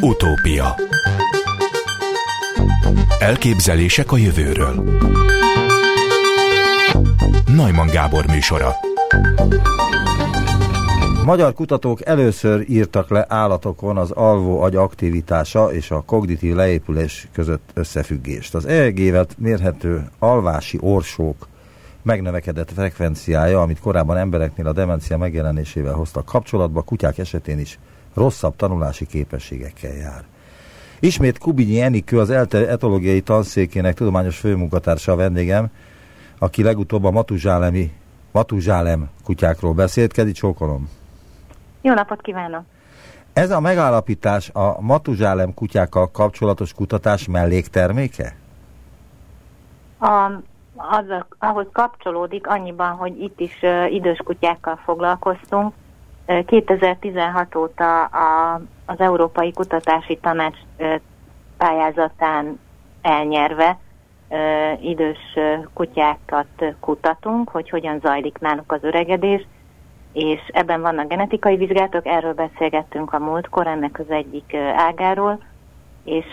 Utópia. Elképzelések a jövőről. Najman Gábor műsora. Magyar kutatók először írtak le állatokon az alvó agy aktivitása és a kognitív leépülés között összefüggést. Az EEG-vel mérhető alvási orsók megnövekedett frekvenciája, amit korábban embereknél a demencia megjelenésével hoztak kapcsolatba, kutyák esetén is rosszabb tanulási képességekkel jár. Ismét Kubinyi Enikő, az ELTE etológiai tanszékének tudományos főmunkatársa a vendégem, aki legutóbb a Matuzsálemi Matuzsálem kutyákról beszélt. Kedi csókolom! Jó napot kívánok! Ez a megállapítás a Matuzsálem kutyákkal kapcsolatos kutatás mellékterméke? A, az, ahhoz kapcsolódik annyiban, hogy itt is uh, idős kutyákkal foglalkoztunk. Uh, 2016 óta a, az Európai Kutatási Tanács pályázatán elnyerve idős kutyákat kutatunk, hogy hogyan zajlik náluk az öregedés, és ebben vannak genetikai vizsgálatok, erről beszélgettünk a múltkor, ennek az egyik ágáról, és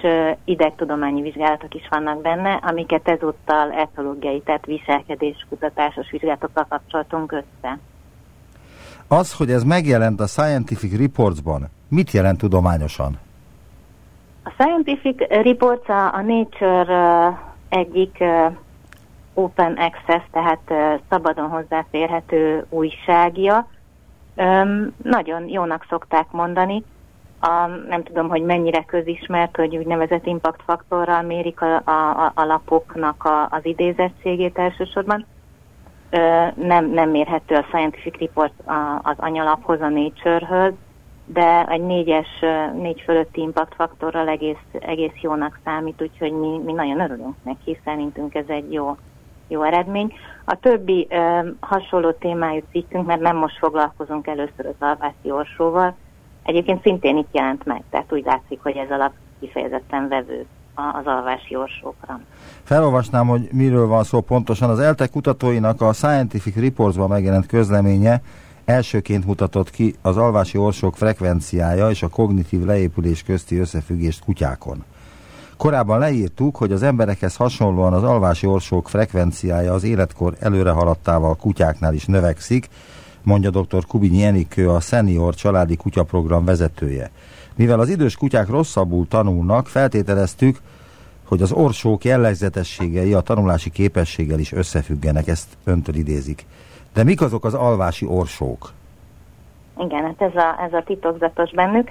idegtudományi vizsgálatok is vannak benne, amiket ezúttal etológiai, tehát viselkedéskutatásos vizsgálatokkal kapcsoltunk össze. Az, hogy ez megjelent a Scientific Reports-ban, mit jelent tudományosan? A Scientific Reports a, a Nature egyik open access, tehát szabadon hozzáférhető újságja. Nagyon jónak szokták mondani. A, nem tudom, hogy mennyire közismert, hogy úgynevezett impact faktorral mérik a, a, a lapoknak a, az idézettségét elsősorban. Nem, nem mérhető a Scientific Report az anyalaphoz, a Nature-höz, de egy négyes, négy fölötti impact faktorral egész, egész jónak számít, úgyhogy mi, mi nagyon örülünk neki, szerintünk ez egy jó, jó eredmény. A többi ö, hasonló témájú cikkünk, mert nem most foglalkozunk először az alvászi orsóval, egyébként szintén itt jelent meg, tehát úgy látszik, hogy ez alap kifejezetten vevő az alvási orsókra. Felolvasnám, hogy miről van szó pontosan. Az ELTE kutatóinak a Scientific Reports-ban megjelent közleménye elsőként mutatott ki az alvási orsók frekvenciája és a kognitív leépülés közti összefüggést kutyákon. Korábban leírtuk, hogy az emberekhez hasonlóan az alvási orsók frekvenciája az életkor előre haladtával kutyáknál is növekszik, mondja dr. Kubinyi Enikő, a Senior Családi Kutyaprogram vezetője. Mivel az idős kutyák rosszabbul tanulnak, feltételeztük, hogy az orsók jellegzetességei a tanulási képességgel is összefüggenek, ezt öntől idézik. De mik azok az alvási orsók? Igen, hát ez a, ez a titokzatos bennük.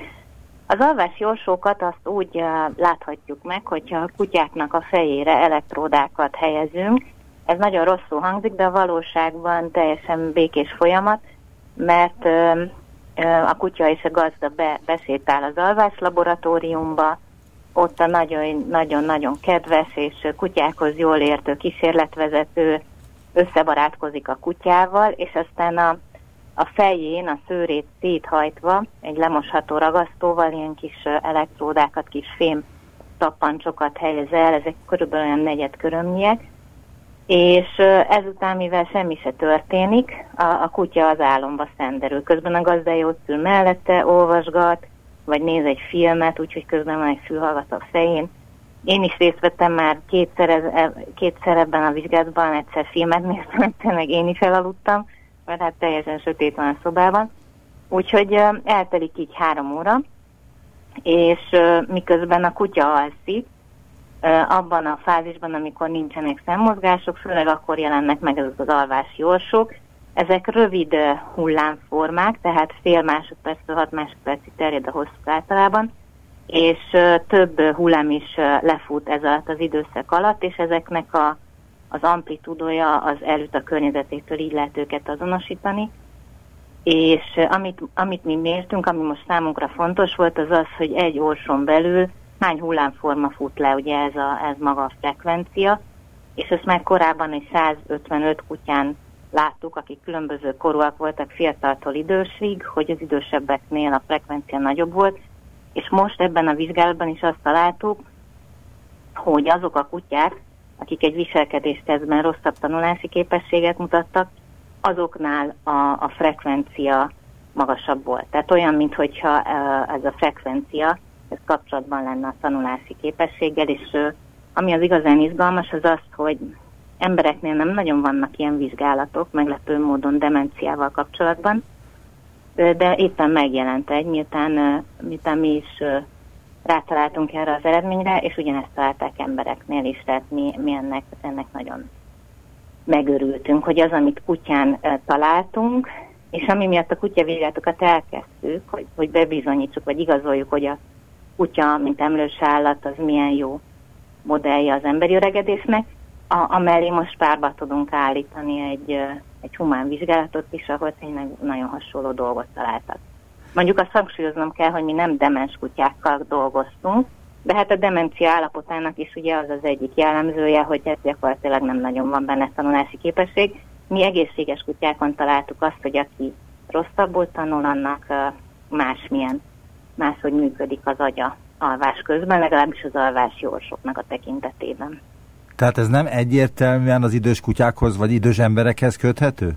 Az alvási orsókat azt úgy láthatjuk meg, hogyha a kutyáknak a fejére elektródákat helyezünk. Ez nagyon rosszul hangzik, de a valóságban teljesen békés folyamat, mert a kutya és a gazda be, besétál az alvás laboratóriumba, ott a nagyon-nagyon kedves és kutyákhoz jól értő kísérletvezető összebarátkozik a kutyával, és aztán a a fején a szőrét széthajtva egy lemosható ragasztóval ilyen kis elektródákat, kis fém tappancsokat helyez el, ezek körülbelül olyan negyed körömnyiek, és ezután, mivel semmi se történik, a, a kutya az álomba szenderül. Közben a gazdája ott ül mellette, olvasgat, vagy néz egy filmet, úgyhogy közben van egy fülhallgat a fején. Én is részt vettem már kétszer, ez, kétszer ebben a vizsgálatban, egyszer filmet néztem, meg én is elaludtam, mert hát teljesen sötét van a szobában. Úgyhogy eltelik így három óra, és miközben a kutya alszik, abban a fázisban, amikor nincsenek szemmozgások, főleg akkor jelennek meg ezek az alvási orsók, ezek rövid hullámformák, tehát fél másodperctől hat másodpercig terjed a hosszú általában, és több hullám is lefut ez alatt az időszak alatt, és ezeknek a az amplitúdója az elüt a környezetétől, így lehet őket azonosítani. És amit, amit mi mértünk, ami most számunkra fontos volt, az az, hogy egy orson belül hány hullámforma fut le, ugye ez, a, ez maga a frekvencia, és ezt már korábban egy 155 kutyán láttuk, akik különböző korúak voltak fiataltól idősig, hogy az idősebbeknél a frekvencia nagyobb volt, és most ebben a vizsgálatban is azt találtuk, hogy azok a kutyák, akik egy viselkedéstesztben rosszabb tanulási képességet mutattak, azoknál a, a frekvencia magasabb volt. Tehát olyan, mintha ez a frekvencia ez kapcsolatban lenne a tanulási képességgel, és ami az igazán izgalmas, az az, hogy embereknél nem nagyon vannak ilyen vizsgálatok, meglepő módon demenciával kapcsolatban, de éppen megjelent egy, miután, miután mi is rátaláltunk erre az eredményre, és ugyanezt találták embereknél is, tehát mi, mi ennek, ennek nagyon megörültünk, hogy az, amit kutyán találtunk, és ami miatt a kutyavizsgálatokat elkezdtük, hogy, hogy bebizonyítsuk, vagy igazoljuk, hogy a kutya, mint emlős állat, az milyen jó modellje az emberi öregedésnek, a, amellé most párba tudunk állítani egy, egy humán vizsgálatot is, ahol tényleg nagyon hasonló dolgot találtak. Mondjuk azt hangsúlyoznom kell, hogy mi nem demens kutyákkal dolgoztunk, de hát a demencia állapotának is ugye az az egyik jellemzője, hogy ez gyakorlatilag nem nagyon van benne tanulási képesség. Mi egészséges kutyákon találtuk azt, hogy aki rosszabbul tanul, annak másmilyen, máshogy működik az agya alvás közben, legalábbis az alvási orsoknak a tekintetében. Tehát ez nem egyértelműen az idős kutyákhoz vagy idős emberekhez köthető?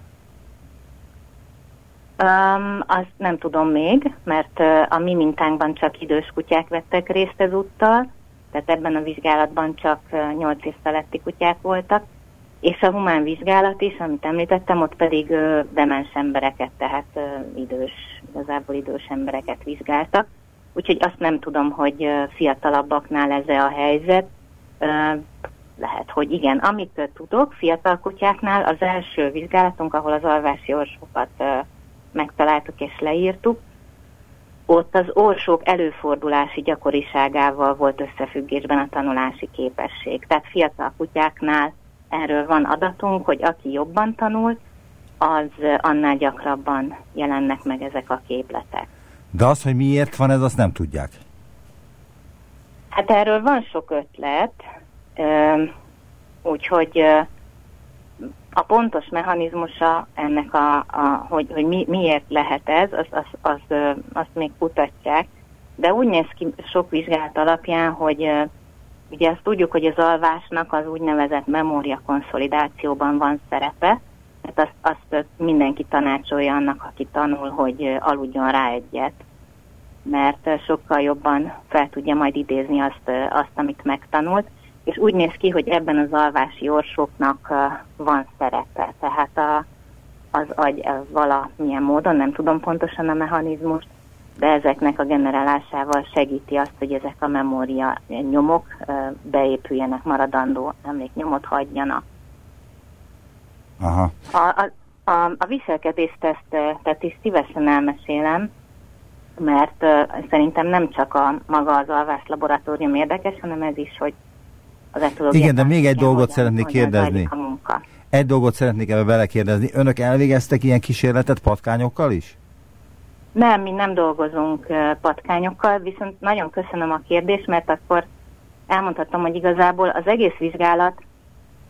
Um, azt nem tudom még, mert a mi mintánkban csak idős kutyák vettek részt ezúttal, tehát ebben a vizsgálatban csak uh, 8 év feletti kutyák voltak, és a humán vizsgálat is, amit említettem, ott pedig uh, demens embereket, tehát uh, idős, igazából idős embereket vizsgáltak. Úgyhogy azt nem tudom, hogy uh, fiatalabbaknál ez a helyzet. Uh, lehet, hogy igen. Amit tudok, fiatal kutyáknál az első vizsgálatunk, ahol az alvási orsokat megtaláltuk és leírtuk, ott az orsók előfordulási gyakoriságával volt összefüggésben a tanulási képesség. Tehát fiatal kutyáknál erről van adatunk, hogy aki jobban tanul, az annál gyakrabban jelennek meg ezek a képletek. De az, hogy miért van ez, azt nem tudják. Hát erről van sok ötlet. Úgyhogy a pontos mechanizmusa ennek, a, a, hogy, hogy mi, miért lehet ez, az, az, az, azt még kutatják. De úgy néz ki sok vizsgálat alapján, hogy ugye azt tudjuk, hogy az alvásnak az úgynevezett memória konszolidációban van szerepe, tehát azt, azt mindenki tanácsolja annak, aki tanul, hogy aludjon rá egyet, mert sokkal jobban fel tudja majd idézni azt, azt amit megtanult és úgy néz ki, hogy ebben az alvási orsóknak van szerepe. Tehát a, az agy valamilyen módon, nem tudom pontosan a mechanizmust, de ezeknek a generálásával segíti azt, hogy ezek a memória nyomok beépüljenek, maradandó emléknyomot hagyjanak. Aha. A, a, a, a viselkedésteszt, tehát is szívesen elmesélem, mert uh, szerintem nem csak a maga az alvás laboratórium érdekes, hanem ez is, hogy az Igen, de még egy dolgot szeretnék kérdezni. Egy dolgot szeretnék ebbe belekérdezni. Önök elvégeztek ilyen kísérletet patkányokkal is? Nem, mi nem dolgozunk patkányokkal, viszont nagyon köszönöm a kérdést, mert akkor elmondhatom, hogy igazából az egész vizsgálat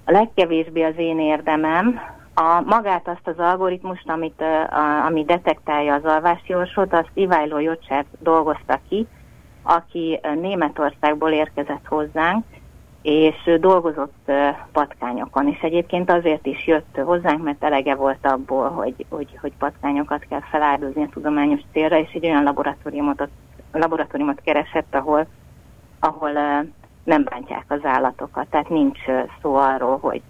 a legkevésbé az én érdemem, a magát azt az algoritmust, amit, a, ami detektálja az alvási orsót, azt Iváló Jocser dolgozta ki, aki Németországból érkezett hozzánk, és dolgozott patkányokon, és egyébként azért is jött hozzánk, mert elege volt abból, hogy, hogy, hogy patkányokat kell feláldozni a tudományos célra, és egy olyan laboratóriumot, laboratóriumot keresett, ahol, ahol nem bántják az állatokat, tehát nincs szó arról, hogy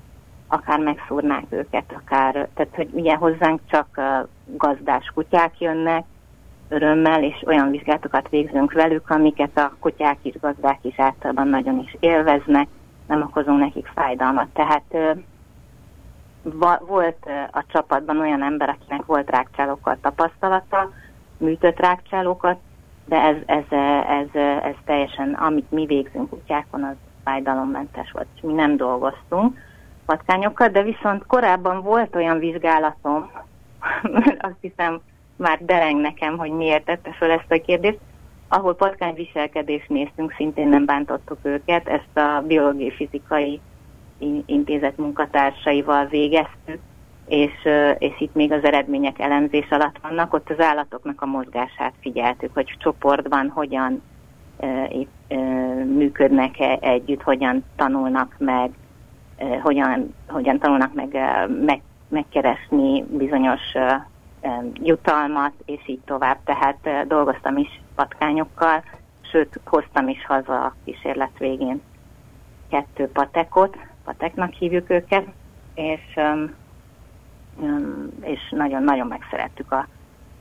akár megszúrnák őket, akár, tehát hogy ugye hozzánk csak gazdás kutyák jönnek, örömmel, és olyan vizsgálatokat végzünk velük, amiket a kutyák is, gazdák is általában nagyon is élveznek, nem okozunk nekik fájdalmat. Tehát volt a csapatban olyan ember, akinek volt rákcsálókkal tapasztalata, műtött rákcsálókat, de ez, ez, ez, ez teljesen, amit mi végzünk kutyákon, az fájdalommentes volt, mi nem dolgoztunk patkányokkal, de viszont korábban volt olyan vizsgálatom, azt hiszem már dereng nekem, hogy miért tette föl ezt a kérdést, ahol patkányviselkedést néztünk, szintén nem bántottuk őket, ezt a biológiai fizikai intézet munkatársaival végeztük, és, és itt még az eredmények elemzés alatt vannak, ott az állatoknak a mozgását figyeltük, hogy csoportban hogyan e, e, működnek együtt, hogyan tanulnak meg, e, hogyan, hogyan tanulnak meg, meg megkeresni bizonyos jutalmat, és így tovább. Tehát dolgoztam is patkányokkal, sőt, hoztam is haza a kísérlet végén kettő patekot, pateknak hívjuk őket, és, és nagyon-nagyon megszerettük a,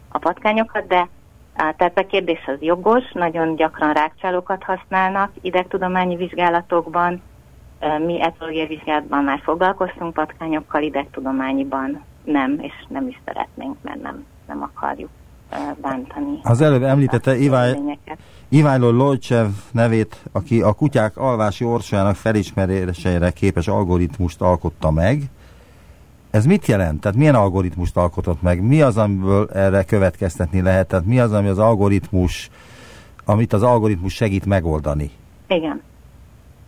a patkányokat, de tehát a kérdés az jogos, nagyon gyakran rákcsálókat használnak idegtudományi vizsgálatokban, mi etológiai vizsgálatban már foglalkoztunk patkányokkal, idegtudományiban nem, és nem is szeretnénk, mert nem, nem akarjuk bántani. Az előbb említette Iványló Lojcsev nevét, aki a kutyák alvási orsájának felismerésére képes algoritmust alkotta meg. Ez mit jelent? Tehát milyen algoritmust alkotott meg? Mi az, amiből erre következtetni lehet? Tehát mi az, ami az algoritmus, amit az algoritmus segít megoldani? Igen.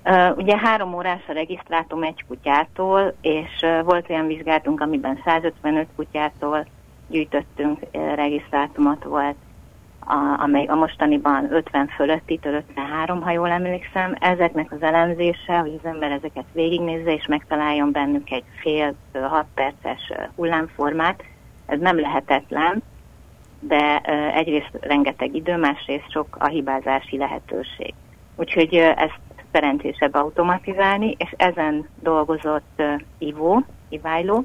Uh, ugye három órás a regisztrátum egy kutyától, és uh, volt olyan vizsgálatunk, amiben 155 kutyától gyűjtöttünk uh, regisztrátumot, volt a, amely a mostaniban 50 fölötti, 53, ha jól emlékszem. Ezeknek az elemzése, hogy az ember ezeket végignézze és megtaláljon bennük egy fél, hat perces hullámformát, ez nem lehetetlen, de egyrészt rengeteg idő, másrészt sok a hibázási lehetőség. Úgyhogy ezt szerencsésebb automatizálni, és ezen dolgozott Ivo, Iváló,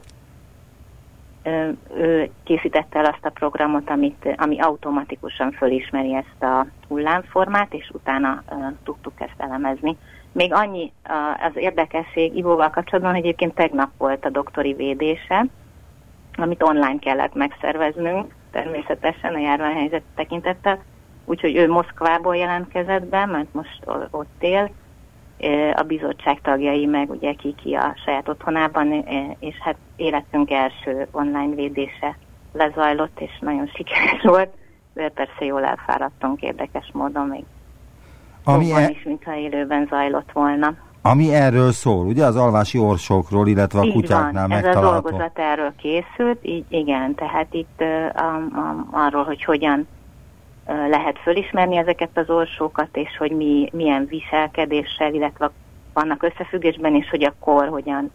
ő készítette el azt a programot, amit, ami automatikusan fölismeri ezt a hullámformát, és utána uh, tudtuk ezt elemezni. Még annyi uh, az érdekesség Ivóval kapcsolatban, hogy egyébként tegnap volt a doktori védése, amit online kellett megszerveznünk, természetesen a járványhelyzet tekintettel, úgyhogy ő Moszkvából jelentkezett be, mert most ott él, a bizottság tagjai meg ugye ki a saját otthonában, és hát életünk első online védése lezajlott, és nagyon sikeres volt, de persze jól elfáradtunk érdekes módon még. Ami e... is, mintha élőben zajlott volna. Ami erről szól, ugye az alvási orsokról, illetve a így kutyáknál van, megtalálható. ez a dolgozat erről készült, így igen, tehát itt uh, um, arról, hogy hogyan lehet fölismerni ezeket az orsókat, és hogy mi, milyen viselkedéssel, illetve vannak összefüggésben, és hogy a kor hogyan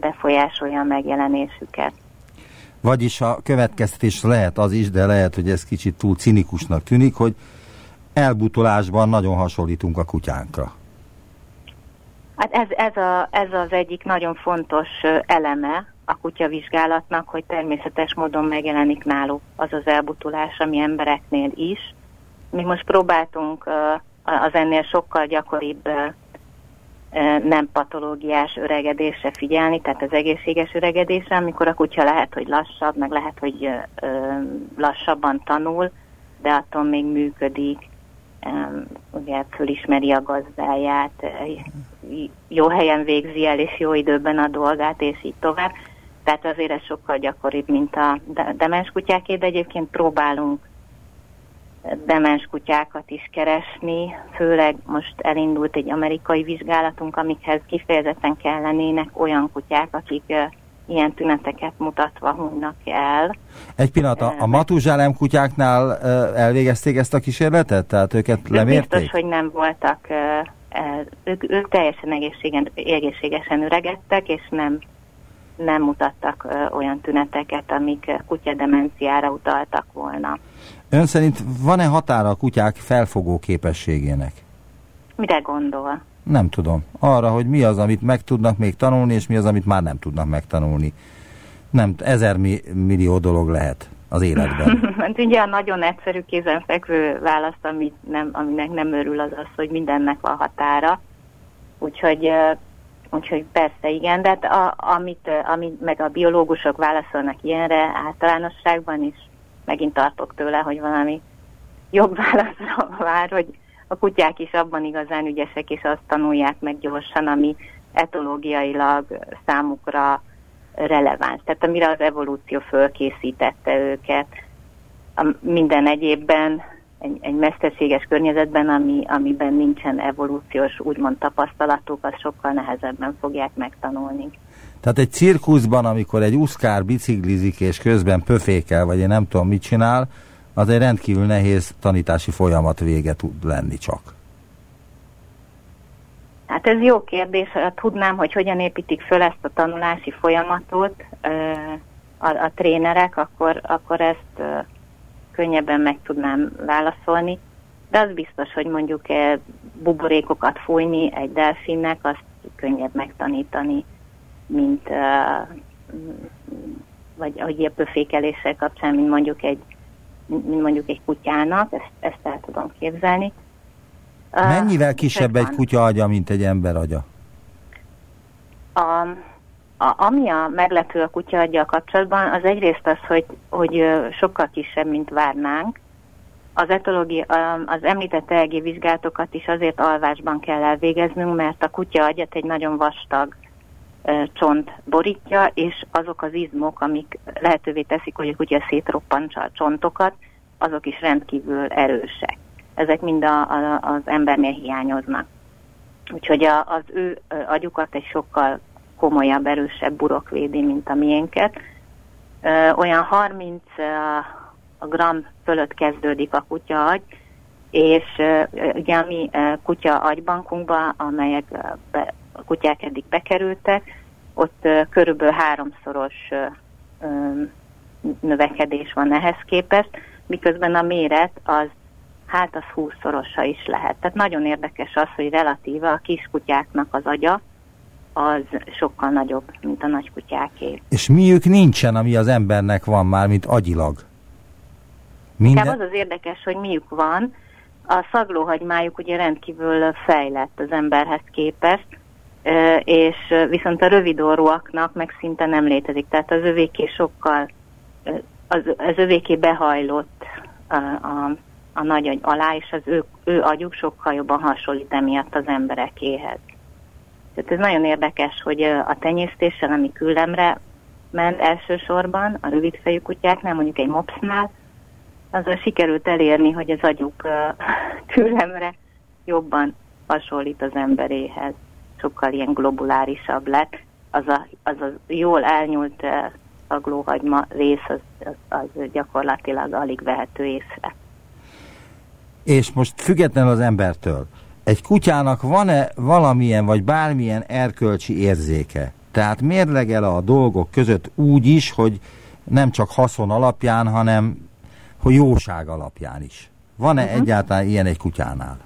befolyásolja a megjelenésüket. Vagyis a következtetés lehet az is, de lehet, hogy ez kicsit túl cinikusnak tűnik, hogy elbutolásban nagyon hasonlítunk a kutyánkra. Hát ez, ez, a, ez az egyik nagyon fontos eleme a kutyavizsgálatnak, hogy természetes módon megjelenik náluk az az elbutulás, ami embereknél is. Mi most próbáltunk az ennél sokkal gyakoribb nem patológiás öregedésre figyelni, tehát az egészséges öregedésre, amikor a kutya lehet, hogy lassabb, meg lehet, hogy lassabban tanul, de attól még működik, ugye fölismeri a gazdáját, jó helyen végzi el, és jó időben a dolgát, és így tovább. Tehát azért ez sokkal gyakoribb, mint a demens kutyáké, de egyébként próbálunk demens kutyákat is keresni, főleg most elindult egy amerikai vizsgálatunk, amikhez kifejezetten kellenének olyan kutyák, akik ilyen tüneteket mutatva hunynak el. Egy pillanat, a, a Matuzsálem kutyáknál elvégezték ezt a kísérletet? Tehát őket lemérték? Biztos, hogy nem voltak, ők, ők teljesen egészségesen öregedtek, és nem nem mutattak olyan tüneteket, amik kutyademenciára utaltak volna. Ön szerint van-e határa a kutyák felfogó képességének? Mire gondol? Nem tudom. Arra, hogy mi az, amit meg tudnak még tanulni, és mi az, amit már nem tudnak megtanulni. Nem, ezer mi, millió dolog lehet az életben. hát ugye a nagyon egyszerű kézenfekvő választ, amit nem, aminek nem örül az az, hogy mindennek van határa. Úgyhogy Úgyhogy persze igen, de hát a, amit, amit meg a biológusok válaszolnak ilyenre általánosságban is, megint tartok tőle, hogy valami jobb válaszra vár, hogy a kutyák is abban igazán ügyesek, és azt tanulják meg gyorsan, ami etológiailag számukra releváns. Tehát amire az evolúció fölkészítette őket. A minden egyébben egy, egy mesterséges környezetben, ami, amiben nincsen evolúciós úgymond tapasztalatuk, az sokkal nehezebben fogják megtanulni. Tehát egy cirkuszban, amikor egy uszkár biciklizik és közben pöfékel, vagy én nem tudom mit csinál, az egy rendkívül nehéz tanítási folyamat vége tud lenni csak. Hát ez jó kérdés. Tudnám, hogy hogyan építik föl ezt a tanulási folyamatot. a, a trénerek, akkor, akkor ezt könnyebben meg tudnám válaszolni. De az biztos, hogy mondjuk e, buborékokat fújni egy delfinnek, azt könnyebb megtanítani, mint vagy hogy ilyen pöfékeléssel kapcsán, mint mondjuk egy, mint mondjuk egy kutyának, ezt, ezt el tudom képzelni. Mennyivel kisebb egy kutya agya, mint egy ember agya? A, a, ami a meglepő a kutya agya kapcsolatban, az egyrészt az, hogy, hogy sokkal kisebb, mint várnánk. Az, etológia, az említett EEG vizsgálatokat is azért alvásban kell elvégeznünk, mert a kutya agyat egy nagyon vastag csont borítja, és azok az izmok, amik lehetővé teszik, hogy a kutya szétroppantsa a csontokat, azok is rendkívül erősek. Ezek mind a, a, az embernél hiányoznak. Úgyhogy a, az ő agyukat egy sokkal komolyabb, erősebb burok védi, mint a miénket. Olyan 30 gram fölött kezdődik a kutya agy, és ugye a mi kutya agybankunkban, amelyek a kutyák eddig bekerültek, ott körülbelül háromszoros növekedés van ehhez képest, miközben a méret az hát az húszszorosa is lehet. Tehát nagyon érdekes az, hogy relatíve a kiskutyáknak az agya az sokkal nagyobb, mint a nagykutyáké. És miük nincsen, ami az embernek van már, mint agyilag? Minden... az az érdekes, hogy miük van. A szaglóhagymájuk ugye rendkívül fejlett az emberhez képest, és viszont a rövidorúaknak meg szinte nem létezik. Tehát az övéké sokkal, az, az övéké behajlott a, a, a nagy agy alá, és az ő, ő agyuk sokkal jobban hasonlít emiatt az emberekéhez. Tehát ez nagyon érdekes, hogy a tenyésztéssel, ami küllemre ment elsősorban, a rövidfejű kutyáknál, mondjuk egy mopsnál, azzal sikerült elérni, hogy az agyuk küllemre jobban hasonlít az emberéhez sokkal ilyen globulárisabb lett. Az a, az a jól elnyúlt szaglóhagyma rész, az, az, az gyakorlatilag alig vehető észre. És most függetlenül az embertől, egy kutyának van-e valamilyen vagy bármilyen erkölcsi érzéke? Tehát mérlegel a dolgok között úgy is, hogy nem csak haszon alapján, hanem hogy jóság alapján is. Van-e uh-huh. egyáltalán ilyen egy kutyánál?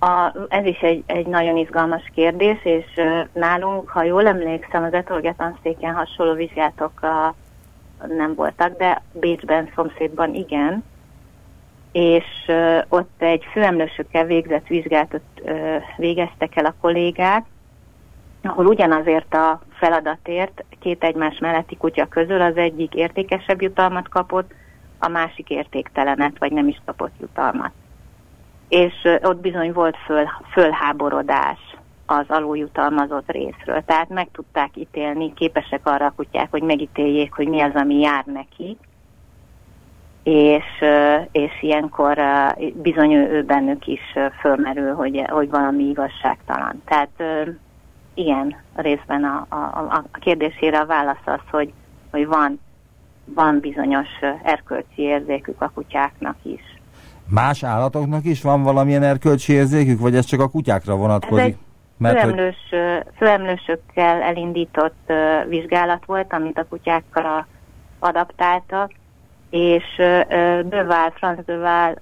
A, ez is egy, egy nagyon izgalmas kérdés, és nálunk, ha jól emlékszem, az etolgetanszéken hasonló vizsgálatok a, nem voltak, de Bécsben, szomszédban igen, és ott egy főemlősökkel végzett vizsgálatot uh, végeztek el a kollégák, ahol ugyanazért a feladatért két egymás melletti kutya közül az egyik értékesebb jutalmat kapott, a másik értéktelenet, vagy nem is kapott jutalmat és ott bizony volt föl, fölháborodás az aluljutalmazott részről. Tehát meg tudták ítélni, képesek arra a kutyák, hogy megítéljék, hogy mi az, ami jár neki, és, és ilyenkor bizony ő bennük is fölmerül, hogy, hogy valami igazságtalan. Tehát igen, részben a, a, a kérdésére a válasz az, hogy, hogy van, van bizonyos erkölcsi érzékük a kutyáknak is. Más állatoknak is van valamilyen erkölcsi érzékük, vagy ez csak a kutyákra vonatkozik? Ez egy Mert főemlős, hogy... főemlősökkel elindított vizsgálat volt, amit a kutyákkal adaptáltak, és Döval, Franz Döval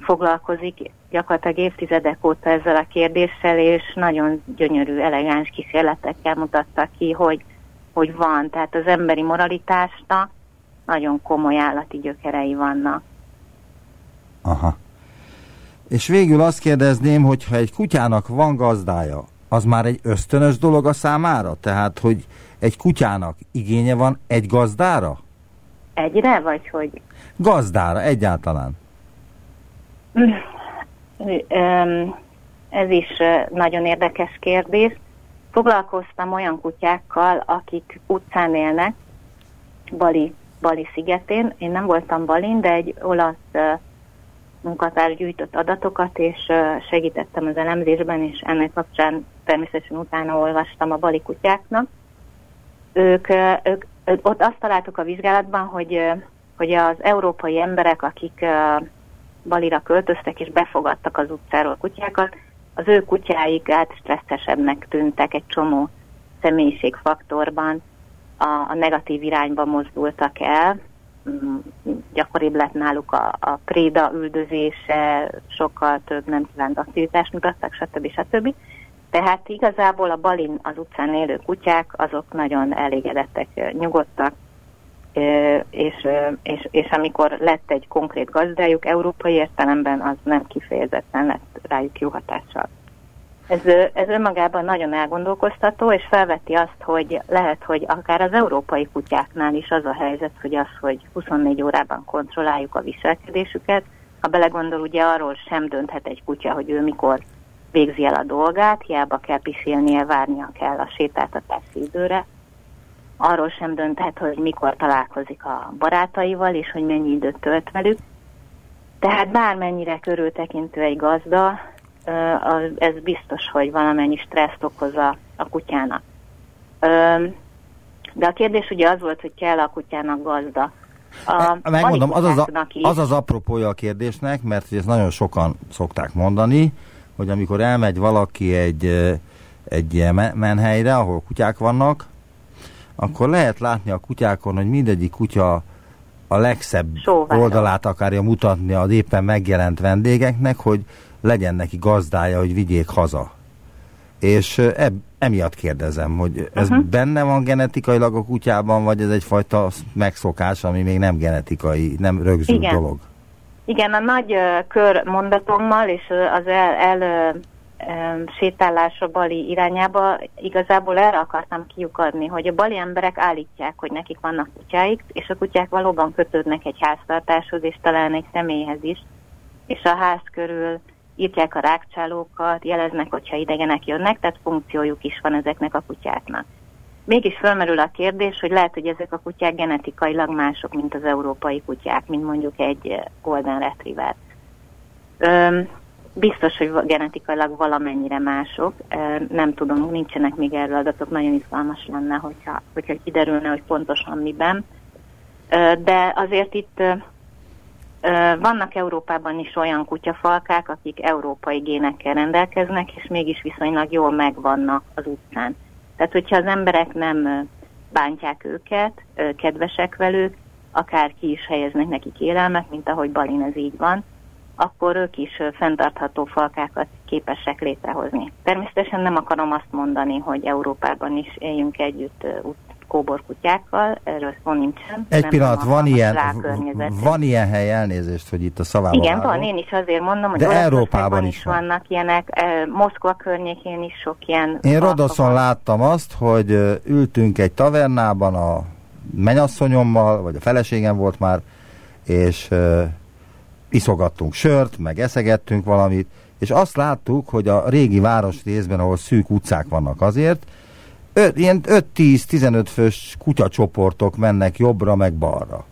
foglalkozik gyakorlatilag évtizedek óta ezzel a kérdéssel, és nagyon gyönyörű, elegáns kísérletekkel mutatta ki, hogy, hogy van. Tehát az emberi moralitásnak nagyon komoly állati gyökerei vannak. Aha. És végül azt kérdezném, hogy ha egy kutyának van gazdája, az már egy ösztönös dolog a számára? Tehát, hogy egy kutyának igénye van egy gazdára? Egyre, vagy hogy? Gazdára, egyáltalán. Ez is nagyon érdekes kérdés. Foglalkoztam olyan kutyákkal, akik utcán élnek, Bali, Bali szigetén. Én nem voltam Balin, de egy olasz munkatárs gyűjtött adatokat, és segítettem az elemzésben, és ennek kapcsán természetesen utána olvastam a bali kutyáknak. Ők, ők, ott azt találtuk a vizsgálatban, hogy, hogy az európai emberek, akik Balira költöztek és befogadtak az utcáról kutyákat, az ő kutyáik át stresszesebbnek tűntek egy csomó személyiségfaktorban, a, a negatív irányba mozdultak el, mm, gyakoribb lett náluk a, a préda üldözése, sokkal több nem kívánt aktivitást mutattak, stb. stb. Tehát igazából a balin az utcán élő kutyák, azok nagyon elégedettek, nyugodtak, és, és, és amikor lett egy konkrét gazdájuk, európai értelemben az nem kifejezetten lett rájuk jó hatással. Ez, ez önmagában nagyon elgondolkoztató, és felveti azt, hogy lehet, hogy akár az európai kutyáknál is az a helyzet, hogy az, hogy 24 órában kontrolláljuk a viselkedésüket, ha belegondol, ugye arról sem dönthet egy kutya, hogy ő mikor végzi el a dolgát, hiába kell pisilnie, várnia kell a sétáltatási időre. Arról sem dönthet, hogy mikor találkozik a barátaival, és hogy mennyi időt tölt velük. Tehát bármennyire körültekintő egy gazda, ez biztos, hogy valamennyi stresszt okoz a, a kutyának. De a kérdés ugye az volt, hogy kell a kutyának gazda. A Megmondom, az az, a, az az apropója a kérdésnek, mert ezt nagyon sokan szokták mondani, hogy amikor elmegy valaki egy, egy menhelyre, ahol kutyák vannak, akkor lehet látni a kutyákon, hogy mindegyik kutya a legszebb Sóvárra. oldalát akarja mutatni az éppen megjelent vendégeknek, hogy legyen neki gazdája, hogy vigyék haza. És eb, emiatt kérdezem, hogy ez uh-huh. benne van genetikailag a kutyában, vagy ez egyfajta megszokás, ami még nem genetikai, nem rögzült Igen. dolog? Igen, a nagy kör mondatommal és az el, el uh, sétálásra Bali irányába igazából erre akartam kiukadni, hogy a bali emberek állítják, hogy nekik vannak kutyáik, és a kutyák valóban kötődnek egy háztartáshoz, és talán egy személyhez is, és a ház körül írtják a rákcsálókat, jeleznek, hogyha idegenek jönnek, tehát funkciójuk is van ezeknek a kutyáknak. Mégis felmerül a kérdés, hogy lehet, hogy ezek a kutyák genetikailag mások, mint az európai kutyák, mint mondjuk egy Golden Retriever. Öm, biztos, hogy genetikailag valamennyire mások, nem tudom, nincsenek még erről adatok, nagyon izgalmas lenne, hogyha, hogyha kiderülne, hogy pontosan miben. De azért itt vannak Európában is olyan kutyafalkák, akik európai génekkel rendelkeznek, és mégis viszonylag jól megvannak az utcán. Tehát, hogyha az emberek nem bántják őket, kedvesek velük, akár ki is helyeznek nekik élelmet, mint ahogy Balin ez így van, akkor ők is fenntartható falkákat képesek létrehozni. Természetesen nem akarom azt mondani, hogy Európában is éljünk együtt kóborkutyákkal, erről szó nincsen. Egy pillanat, van ilyen, van ilyen hely, elnézést, hogy itt a szavában Igen, vágom. van, én is azért mondom, hogy De Európában is, is van. vannak ilyenek, Moszkva környékén is sok ilyen... Én Rodoszon láttam azt, hogy ültünk egy tavernában a menyasszonyommal, vagy a feleségem volt már, és uh, iszogattunk sört, meg eszegettünk valamit, és azt láttuk, hogy a régi város részben, ahol szűk utcák vannak azért, öt, ilyen 5-10-15 fős kutyacsoportok mennek jobbra meg balra.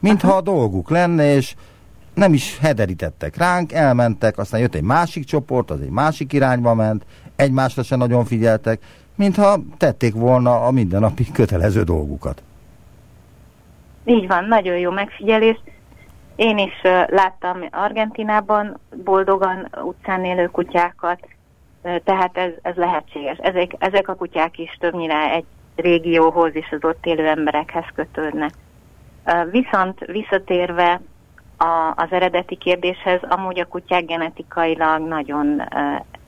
Mintha a dolguk lenne, és nem is hederítettek ránk, elmentek, aztán jött egy másik csoport, az egy másik irányba ment, egymásra se nagyon figyeltek, mintha tették volna a mindennapi kötelező dolgukat. Így van, nagyon jó megfigyelés. Én is láttam Argentinában boldogan utcán élő kutyákat, tehát ez, ez lehetséges. Ezek, ezek a kutyák is többnyire egy régióhoz és az ott élő emberekhez kötődnek. Viszont visszatérve a, az eredeti kérdéshez, amúgy a kutyák genetikailag nagyon,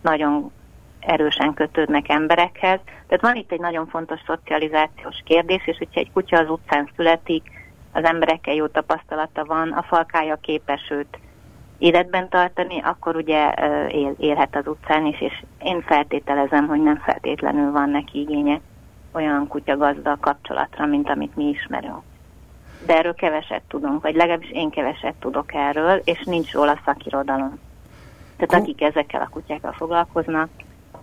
nagyon erősen kötődnek emberekhez. Tehát van itt egy nagyon fontos szocializációs kérdés, és hogyha egy kutya az utcán születik, az emberekkel jó tapasztalata van, a falkája képes őt életben tartani, akkor ugye él, élhet az utcán is, és én feltételezem, hogy nem feltétlenül van neki igénye olyan kutyagazda kapcsolatra, mint amit mi ismerünk. De erről keveset tudunk, vagy legalábbis én keveset tudok erről, és nincs róla szakirodalom. Tehát akik ezekkel a kutyákkal foglalkoznak,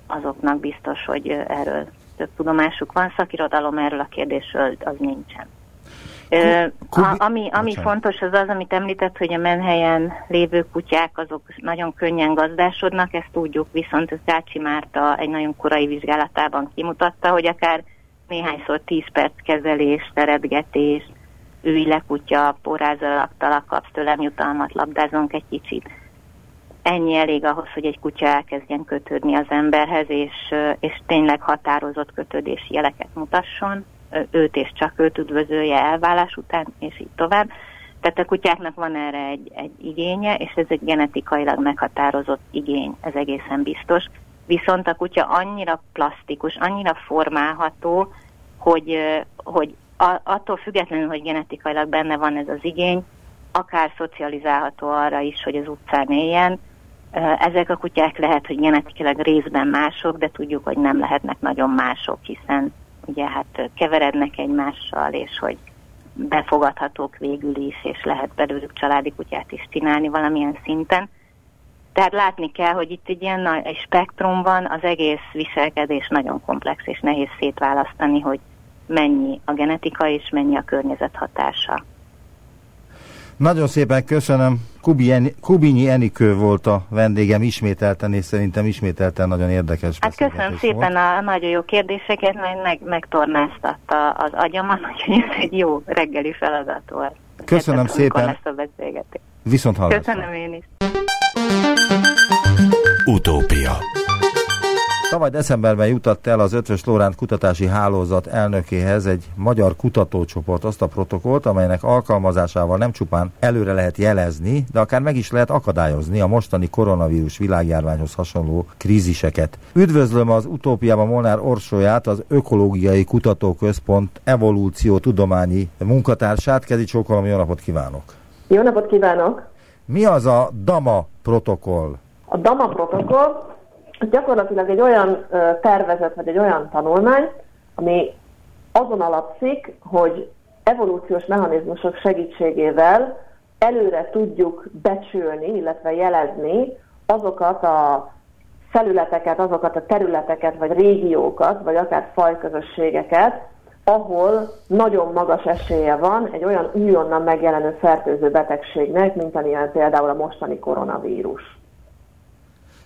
azoknak biztos, hogy erről több tudomásuk van, szakirodalom erről a kérdésről az nincsen. A, ami ami fontos az az, amit említett, hogy a menhelyen lévő kutyák azok nagyon könnyen gazdásodnak, ezt tudjuk, viszont ez Gácsi Márta egy nagyon korai vizsgálatában kimutatta, hogy akár néhányszor 10 perc kezelés, teredgetés, ülj le kutya, porázalaktalak, kapsz tőlem jutalmat, labdázunk egy kicsit. Ennyi elég ahhoz, hogy egy kutya elkezdjen kötődni az emberhez, és, és tényleg határozott kötődési jeleket mutasson őt és csak őt üdvözölje elvállás után, és így tovább. Tehát a kutyáknak van erre egy, egy igénye, és ez egy genetikailag meghatározott igény, ez egészen biztos. Viszont a kutya annyira plastikus, annyira formálható, hogy, hogy attól függetlenül, hogy genetikailag benne van ez az igény, akár szocializálható arra is, hogy az utcán éljen. Ezek a kutyák lehet, hogy genetikailag részben mások, de tudjuk, hogy nem lehetnek nagyon mások, hiszen ugye hát keverednek egymással, és hogy befogadhatók végül is, és lehet belőlük családi kutyát is csinálni valamilyen szinten. Tehát látni kell, hogy itt egy ilyen nagy spektrum van, az egész viselkedés nagyon komplex, és nehéz szétválasztani, hogy mennyi a genetika és mennyi a környezet hatása. Nagyon szépen köszönöm. Kubinyi Enikő volt a vendégem ismételten, és szerintem ismételten nagyon érdekes Hát köszönöm szépen volt. a nagyon jó kérdéseket, mert meg, megtornáztatta az agyamat, úgyhogy ez egy jó reggeli feladat volt. Köszönöm Kérdez, szépen. Lesz a beszélgetés. Viszont hallásra. Köszönöm én is. Utópia Tavaly decemberben jutott el az Ötvös Lóránt Kutatási Hálózat elnökéhez egy magyar kutatócsoport azt a protokollt, amelynek alkalmazásával nem csupán előre lehet jelezni, de akár meg is lehet akadályozni a mostani koronavírus világjárványhoz hasonló kríziseket. Üdvözlöm az utópiában Molnár Orsóját, az Ökológiai Kutatóközpont evolúció tudományi munkatársát. Kezi Csókolom, jó napot kívánok! Jó napot kívánok! Mi az a DAMA protokoll? A DAMA protokoll gyakorlatilag egy olyan tervezet, vagy egy olyan tanulmány, ami azon alapszik, hogy evolúciós mechanizmusok segítségével előre tudjuk becsülni, illetve jelezni azokat a felületeket, azokat a területeket, vagy régiókat, vagy akár fajközösségeket, ahol nagyon magas esélye van egy olyan újonnan megjelenő fertőző betegségnek, mint amilyen például a mostani koronavírus.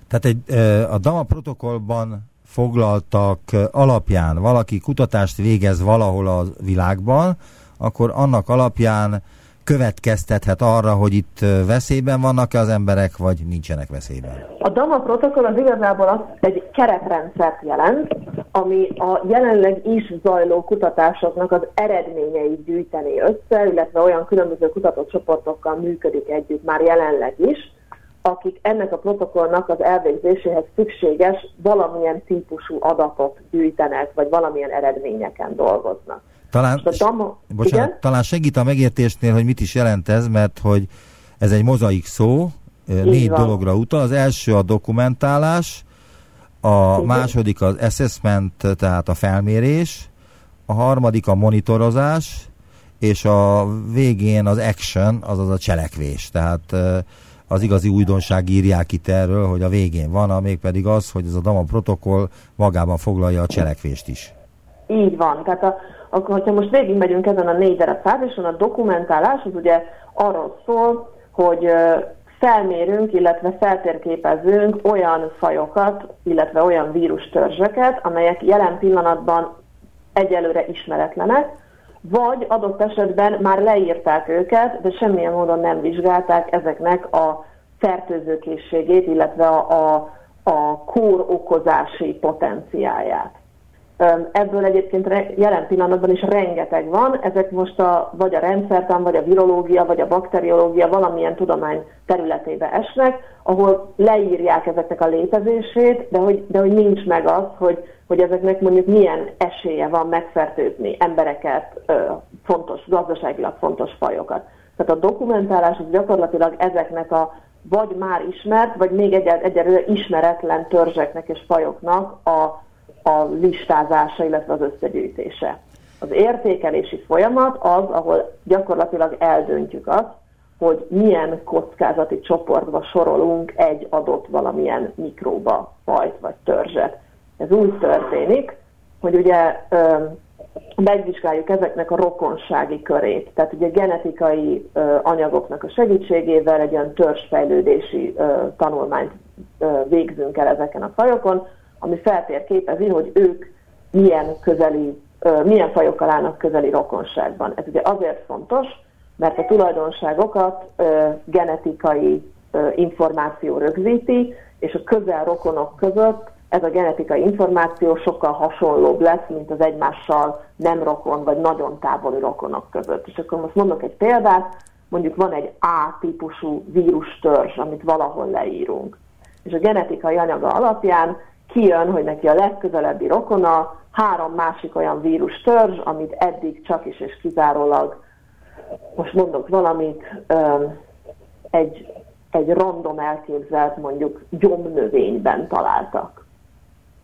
Tehát egy, a DAMA protokollban foglaltak alapján valaki kutatást végez valahol a világban, akkor annak alapján következtethet arra, hogy itt veszélyben vannak-e az emberek, vagy nincsenek veszélyben? A DAMA protokoll az igazából az egy keretrendszert jelent, ami a jelenleg is zajló kutatásoknak az eredményeit gyűjteni össze, illetve olyan különböző kutatócsoportokkal működik együtt már jelenleg is, akik ennek a protokollnak az elvégzéséhez szükséges valamilyen típusú adatot gyűjtenek, vagy valamilyen eredményeken dolgoznak. Talán, dama, bocsánat, talán segít a megértésnél, hogy mit is jelent ez, mert hogy ez egy mozaik szó, Így négy van. dologra utal. Az első a dokumentálás, a Igen. második az assessment, tehát a felmérés, a harmadik a monitorozás, és a végén az action, azaz a cselekvés. Tehát az igazi újdonság írják itt erről, hogy a végén van, pedig az, hogy ez a DAMA protokoll magában foglalja a cselekvést is. Így van. Tehát a, akkor, hogyha most végigmegyünk ezen a négy darab fázison, a dokumentálás az ugye arról szól, hogy felmérünk, illetve feltérképezünk olyan fajokat, illetve olyan vírustörzseket, amelyek jelen pillanatban egyelőre ismeretlenek, vagy adott esetben már leírták őket, de semmilyen módon nem vizsgálták ezeknek a fertőzőkészségét, illetve a, a, a kór okozási potenciáját. Ebből egyébként jelen pillanatban is rengeteg van, ezek most a, vagy a rendszertan, vagy a virológia, vagy a bakteriológia valamilyen tudomány területébe esnek, ahol leírják ezeknek a létezését, de hogy, de hogy nincs meg az, hogy, hogy ezeknek mondjuk milyen esélye van megfertőzni embereket, fontos, gazdaságilag fontos fajokat. Tehát a dokumentálás az gyakorlatilag ezeknek a vagy már ismert, vagy még egyelőre ismeretlen törzseknek és fajoknak a a listázása, illetve az összegyűjtése. Az értékelési folyamat az, ahol gyakorlatilag eldöntjük azt, hogy milyen kockázati csoportba sorolunk egy adott valamilyen mikróba, fajt vagy törzset. Ez úgy történik, hogy ugye ö, megvizsgáljuk ezeknek a rokonsági körét. Tehát ugye genetikai ö, anyagoknak a segítségével egy olyan törzsfejlődési ö, tanulmányt ö, végzünk el ezeken a fajokon, ami feltérképezi, hogy ők milyen közeli, milyen fajokkal állnak közeli rokonságban. Ez ugye azért fontos, mert a tulajdonságokat genetikai információ rögzíti, és a közel rokonok között ez a genetikai információ sokkal hasonlóbb lesz, mint az egymással nem rokon vagy nagyon távoli rokonok között. És akkor most mondok egy példát, mondjuk van egy A-típusú vírustörzs, amit valahol leírunk. És a genetikai anyaga alapján kijön, hogy neki a legközelebbi rokona három másik olyan vírustörzs, amit eddig csak is és kizárólag, most mondok valamit, egy, egy random elképzelt mondjuk gyomnövényben találtak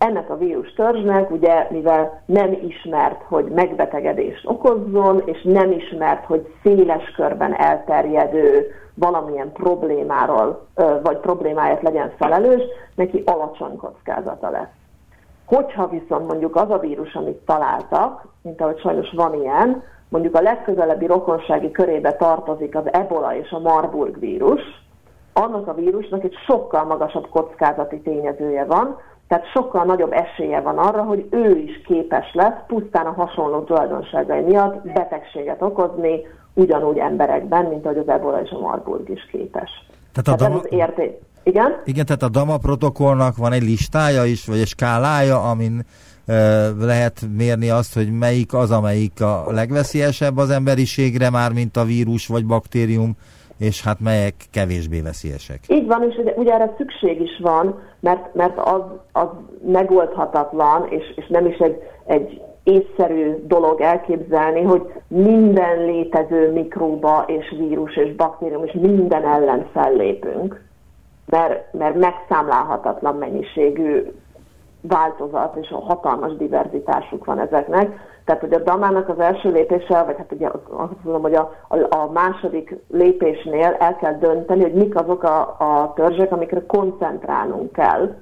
ennek a vírus törzsnek, ugye, mivel nem ismert, hogy megbetegedést okozzon, és nem ismert, hogy széles körben elterjedő valamilyen problémáról, vagy problémáját legyen felelős, neki alacsony kockázata lesz. Hogyha viszont mondjuk az a vírus, amit találtak, mint ahogy sajnos van ilyen, mondjuk a legközelebbi rokonsági körébe tartozik az ebola és a Marburg vírus, annak a vírusnak egy sokkal magasabb kockázati tényezője van, tehát sokkal nagyobb esélye van arra, hogy ő is képes lesz pusztán a hasonló tulajdonságai miatt betegséget okozni ugyanúgy emberekben, mint ahogy az ebola és a marburg is képes. Tehát, a tehát dama... ez az érték. Igen? Igen, tehát a DAMA protokollnak van egy listája is, vagy egy skálája, amin lehet mérni azt, hogy melyik az, amelyik a legveszélyesebb az emberiségre, már mint a vírus vagy baktérium, és hát melyek kevésbé veszélyesek. Így van, és ugye, ugye erre szükség is van, mert, mert az, az megoldhatatlan, és, és nem is egy, egy észszerű dolog elképzelni, hogy minden létező mikróba és vírus és baktérium és minden ellen fellépünk, mert, mert megszámlálhatatlan mennyiségű változat és a hatalmas diverzitásuk van ezeknek. Tehát, hogy a damának az első lépése, vagy hát ugye azt mondom, hogy a, a, a második lépésnél el kell dönteni, hogy mik azok a, a törzsek, amikre koncentrálnunk kell,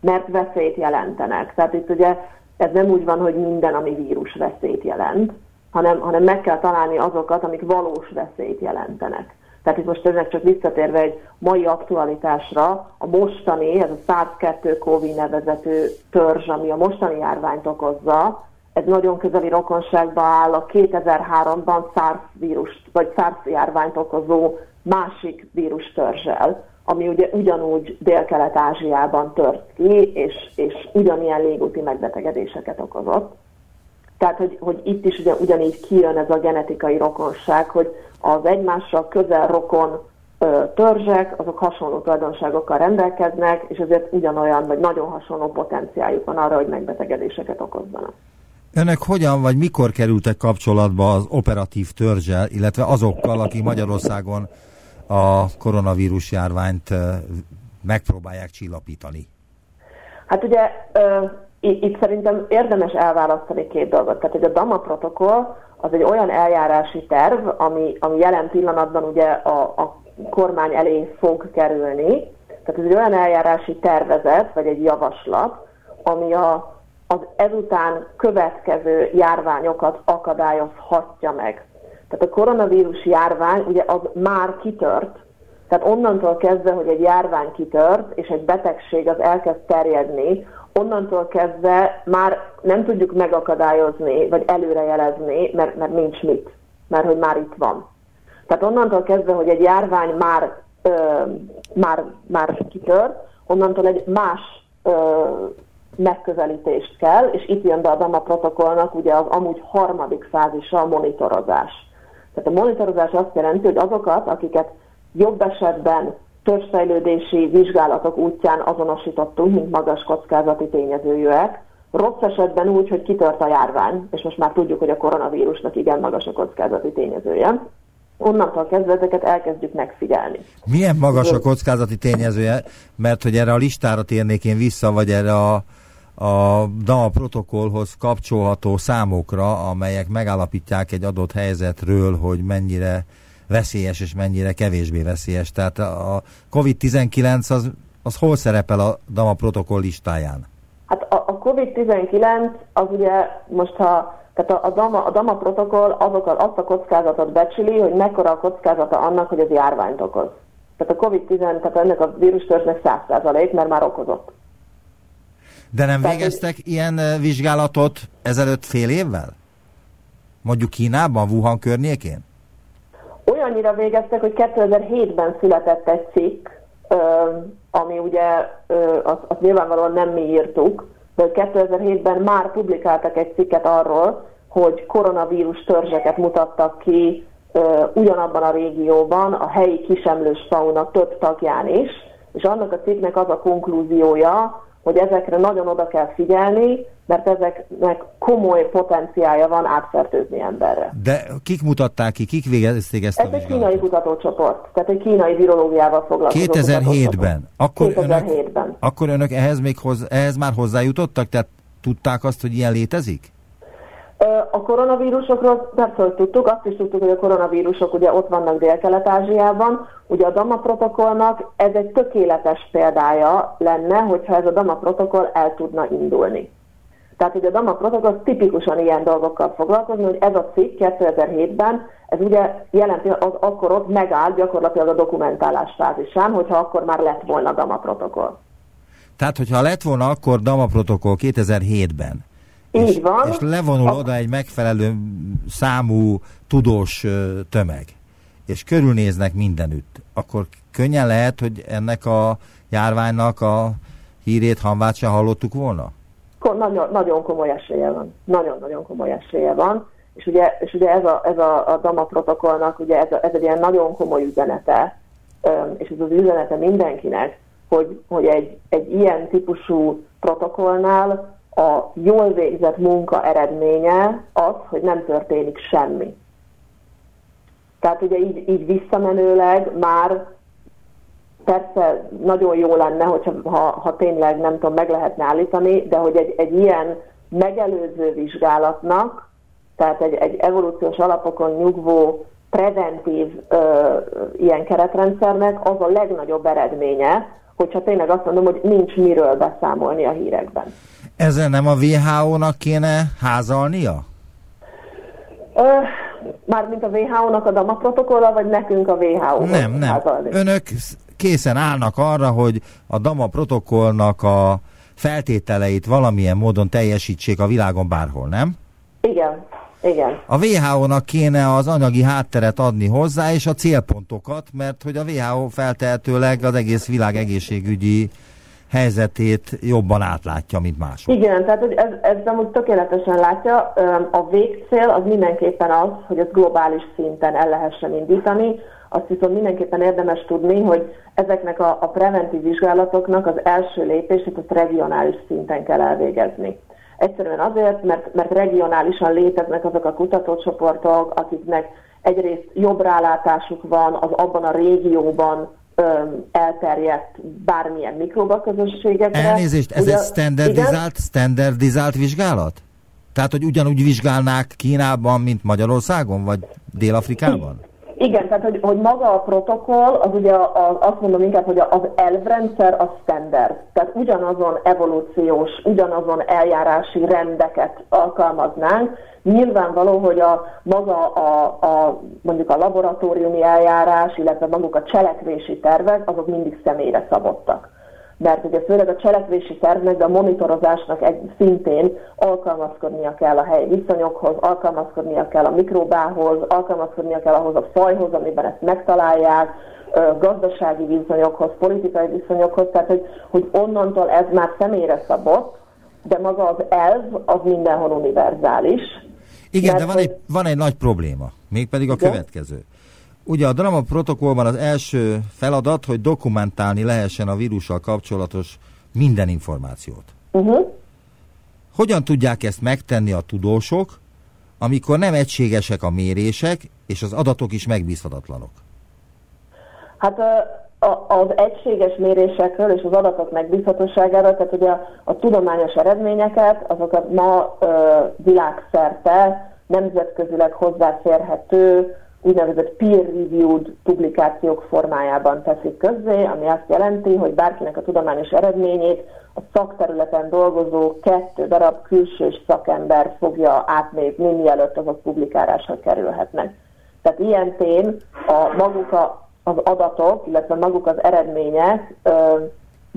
mert veszélyt jelentenek. Tehát itt ugye ez nem úgy van, hogy minden, ami vírus veszélyt jelent, hanem, hanem meg kell találni azokat, amik valós veszélyt jelentenek. Tehát itt most ennek csak visszatérve egy mai aktualitásra, a mostani, ez a SARS-2 COVID nevezető törzs, ami a mostani járványt okozza, ez nagyon közeli rokonságban áll a 2003-ban SARS vírust, vagy SARS járványt okozó másik vírus törzsel, ami ugye ugyanúgy Dél-Kelet-Ázsiában tört ki, és, és ugyanilyen légúti megbetegedéseket okozott. Tehát, hogy, hogy itt is ugye ugyanígy kijön ez a genetikai rokonság, hogy az egymással közel rokon ö, törzsek, azok hasonló tulajdonságokkal rendelkeznek, és ezért ugyanolyan, vagy nagyon hasonló potenciáljuk van arra, hogy megbetegedéseket okozzanak. Önök hogyan vagy mikor kerültek kapcsolatba az operatív törzsel, illetve azokkal, akik Magyarországon a koronavírus járványt megpróbálják csillapítani? Hát ugye itt szerintem érdemes elválasztani két dolgot. Tehát, hogy a DAMA protokoll az egy olyan eljárási terv, ami, ami jelen pillanatban ugye a, a kormány elé fog kerülni. Tehát ez egy olyan eljárási tervezet, vagy egy javaslat, ami a, az ezután következő járványokat akadályozhatja meg. Tehát a koronavírus járvány ugye az már kitört, tehát onnantól kezdve, hogy egy járvány kitört, és egy betegség az elkezd terjedni, onnantól kezdve már nem tudjuk megakadályozni, vagy előrejelezni, mert, mert nincs mit, mert hogy már itt van. Tehát onnantól kezdve, hogy egy járvány már, ö, már, már kitört, onnantól egy más ö, megközelítést kell, és itt jön be a DAMA protokollnak ugye az amúgy harmadik fázisa a monitorozás. Tehát a monitorozás azt jelenti, hogy azokat, akiket jobb esetben törzsfejlődési vizsgálatok útján azonosítottunk, mint magas kockázati tényezőjűek, rossz esetben úgy, hogy kitört a járvány, és most már tudjuk, hogy a koronavírusnak igen magas a kockázati tényezője, onnantól kezdve ezeket elkezdjük megfigyelni. Milyen magas a kockázati tényezője? Mert hogy erre a listára térnék én vissza, vagy erre a a DAMA protokollhoz kapcsolható számokra, amelyek megállapítják egy adott helyzetről, hogy mennyire veszélyes és mennyire kevésbé veszélyes. Tehát a COVID-19 az, az hol szerepel a DAMA protokoll listáján? Hát a, a COVID-19 az ugye most ha tehát a, a, DAMA, a DAMA protokoll azokkal azt a kockázatot becsüli, hogy mekkora a kockázata annak, hogy ez járványt okoz. Tehát a COVID-19, tehát ennek a vírustörzsnek 100%, mert már okozott. De nem Tehát végeztek hogy... ilyen vizsgálatot ezelőtt fél évvel? Mondjuk Kínában, Wuhan környékén? Olyannyira végeztek, hogy 2007-ben született egy cikk ami ugye azt az nyilvánvalóan nem mi írtuk, de 2007-ben már publikáltak egy cikket arról, hogy koronavírus törzseket mutattak ki ugyanabban a régióban, a helyi kisemlős fauna több tagján is, és annak a cikknek az a konklúziója, hogy ezekre nagyon oda kell figyelni, mert ezeknek komoly potenciája van átfertőzni emberre. De kik mutatták ki, kik végezték ezt Ez a egy kínai kutatócsoport, tehát egy kínai virológiával foglalkozó 2007-ben? Akkor 2007-ben. Önök, akkor önök ehhez, még hoz, ehhez már hozzájutottak? Tehát tudták azt, hogy ilyen létezik? A koronavírusokról persze, hogy tudtuk, azt is tudtuk, hogy a koronavírusok ugye ott vannak Dél-Kelet-Ázsiában. Ugye a DAMA protokollnak ez egy tökéletes példája lenne, hogyha ez a DAMA protokoll el tudna indulni. Tehát ugye a DAMA protokoll tipikusan ilyen dolgokkal foglalkozni, hogy ez a cikk 2007-ben, ez ugye jelenti, az akkor ott megállt gyakorlatilag a dokumentálás fázisán, hogyha akkor már lett volna DAMA protokoll. Tehát, hogyha lett volna akkor DAMA protokoll 2007-ben, így és, van. És levonul a... oda egy megfelelő számú tudós tömeg, és körülnéznek mindenütt, akkor könnyen lehet, hogy ennek a járványnak a hírét, hanvát se hallottuk volna? Nagyon, nagyon komoly esélye van. Nagyon-nagyon komoly esélye van. És ugye, és ugye ez, a, ez a, a DAMA protokollnak ugye ez, a, ez egy ilyen nagyon komoly üzenete, és ez az üzenete mindenkinek, hogy, hogy egy, egy ilyen típusú protokollnál a jól végzett munka eredménye az, hogy nem történik semmi. Tehát ugye így, így visszamenőleg már persze nagyon jó lenne, hogyha ha, ha tényleg nem tudom, meg lehetne állítani, de hogy egy, egy ilyen megelőző vizsgálatnak, tehát egy, egy evolúciós alapokon nyugvó preventív ö, ilyen keretrendszernek az a legnagyobb eredménye, hogyha tényleg azt mondom, hogy nincs miről beszámolni a hírekben. Ezen nem a WHO-nak kéne házalnia? Mármint a WHO-nak a DAMA protokolla, vagy nekünk a WHO? Nem, nem. Házalni? Önök készen állnak arra, hogy a DAMA protokollnak a feltételeit valamilyen módon teljesítsék a világon bárhol, nem? Igen, igen. A WHO-nak kéne az anyagi hátteret adni hozzá, és a célpontokat, mert hogy a WHO feltehetőleg az egész világ egészségügyi helyzetét jobban átlátja, mint mások. Igen, tehát ez, ez amúgy tökéletesen látja. A végcél az mindenképpen az, hogy ezt globális szinten el lehessen indítani. Azt viszont mindenképpen érdemes tudni, hogy ezeknek a, a preventív vizsgálatoknak az első lépését a regionális szinten kell elvégezni. Egyszerűen azért, mert, mert regionálisan léteznek azok a kutatócsoportok, akiknek egyrészt jobb rálátásuk van az abban a régióban elterjedt bármilyen mikroba közösségekre. Elnézést, ez Ugye, egy standardizált, standardizált vizsgálat? Tehát, hogy ugyanúgy vizsgálnák Kínában, mint Magyarországon, vagy Dél-Afrikában? Igen, tehát hogy, hogy maga a protokoll, az ugye az, azt mondom inkább, hogy az elvrendszer a standard. Tehát ugyanazon evolúciós, ugyanazon eljárási rendeket alkalmaznánk. Nyilvánvaló, hogy a maga a, a mondjuk a laboratóriumi eljárás, illetve maguk a cselekvési tervek, azok mindig személyre szabottak mert ugye főleg a cselekvési tervnek, de a monitorozásnak egy szintén alkalmazkodnia kell a helyi viszonyokhoz, alkalmazkodnia kell a mikróbához, alkalmazkodnia kell ahhoz a fajhoz, amiben ezt megtalálják, gazdasági viszonyokhoz, politikai viszonyokhoz, tehát hogy, hogy onnantól ez már személyre szabott, de maga az elv az mindenhol univerzális. Igen, de van, hogy... egy, van egy nagy probléma, mégpedig a Igen? következő. Ugye a drama protokollban az első feladat, hogy dokumentálni lehessen a vírussal kapcsolatos minden információt. Uh-huh. Hogyan tudják ezt megtenni a tudósok, amikor nem egységesek a mérések, és az adatok is megbízhatatlanok? Hát az egységes mérésekről és az adatok megbízhatóságáról, tehát ugye a, a tudományos eredményeket, azokat ma ö, világszerte nemzetközileg hozzáférhető úgynevezett peer-reviewed publikációk formájában teszik közzé, ami azt jelenti, hogy bárkinek a tudományos eredményét a szakterületen dolgozó kettő darab külsős szakember fogja átnézni, mielőtt azok publikálásra kerülhetnek. Tehát ilyen tén a maguk a, az adatok, illetve maguk az eredmények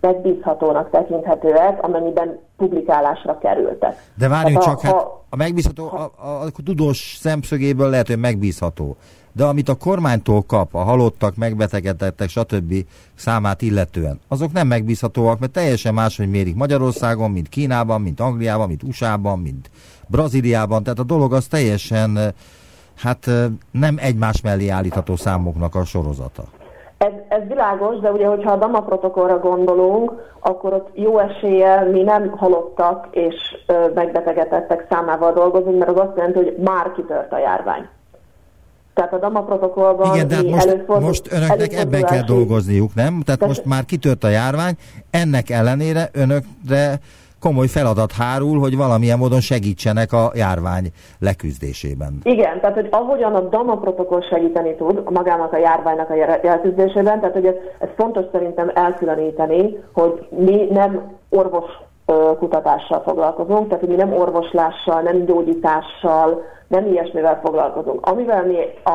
megbízhatónak tekinthetőek, amennyiben publikálásra kerültek. De várjunk csak, ha, hát a megbízható, a, a, a tudós szemszögéből lehet, hogy megbízható. de amit a kormánytól kap, a halottak, megbetegedettek, stb. számát illetően, azok nem megbízhatóak, mert teljesen máshogy mérik Magyarországon, mint Kínában, mint Angliában, mint USA-ban, mint Brazíliában, tehát a dolog az teljesen hát nem egymás mellé állítható számoknak a sorozata. Ez, ez világos, de ugye, hogyha a Dama protokollra gondolunk, akkor ott jó eséllyel mi nem halottak és ö, megbetegedettek számával dolgozunk, mert az azt jelenti, hogy már kitört a járvány. Tehát a Dama protokollban Igen, de hát most, előfordul, most önöknek ebben kell dolgozniuk, nem? Tehát, Tehát most már kitört a járvány, ennek ellenére önökre komoly feladat hárul, hogy valamilyen módon segítsenek a járvány leküzdésében. Igen, tehát hogy ahogyan a DAMA protokoll segíteni tud magának a járványnak a leküzdésében, tehát hogy ez, ez fontos szerintem elkülöníteni, hogy mi nem orvos kutatással foglalkozunk, tehát hogy mi nem orvoslással, nem gyógyítással, nem ilyesmivel foglalkozunk. Amivel mi a,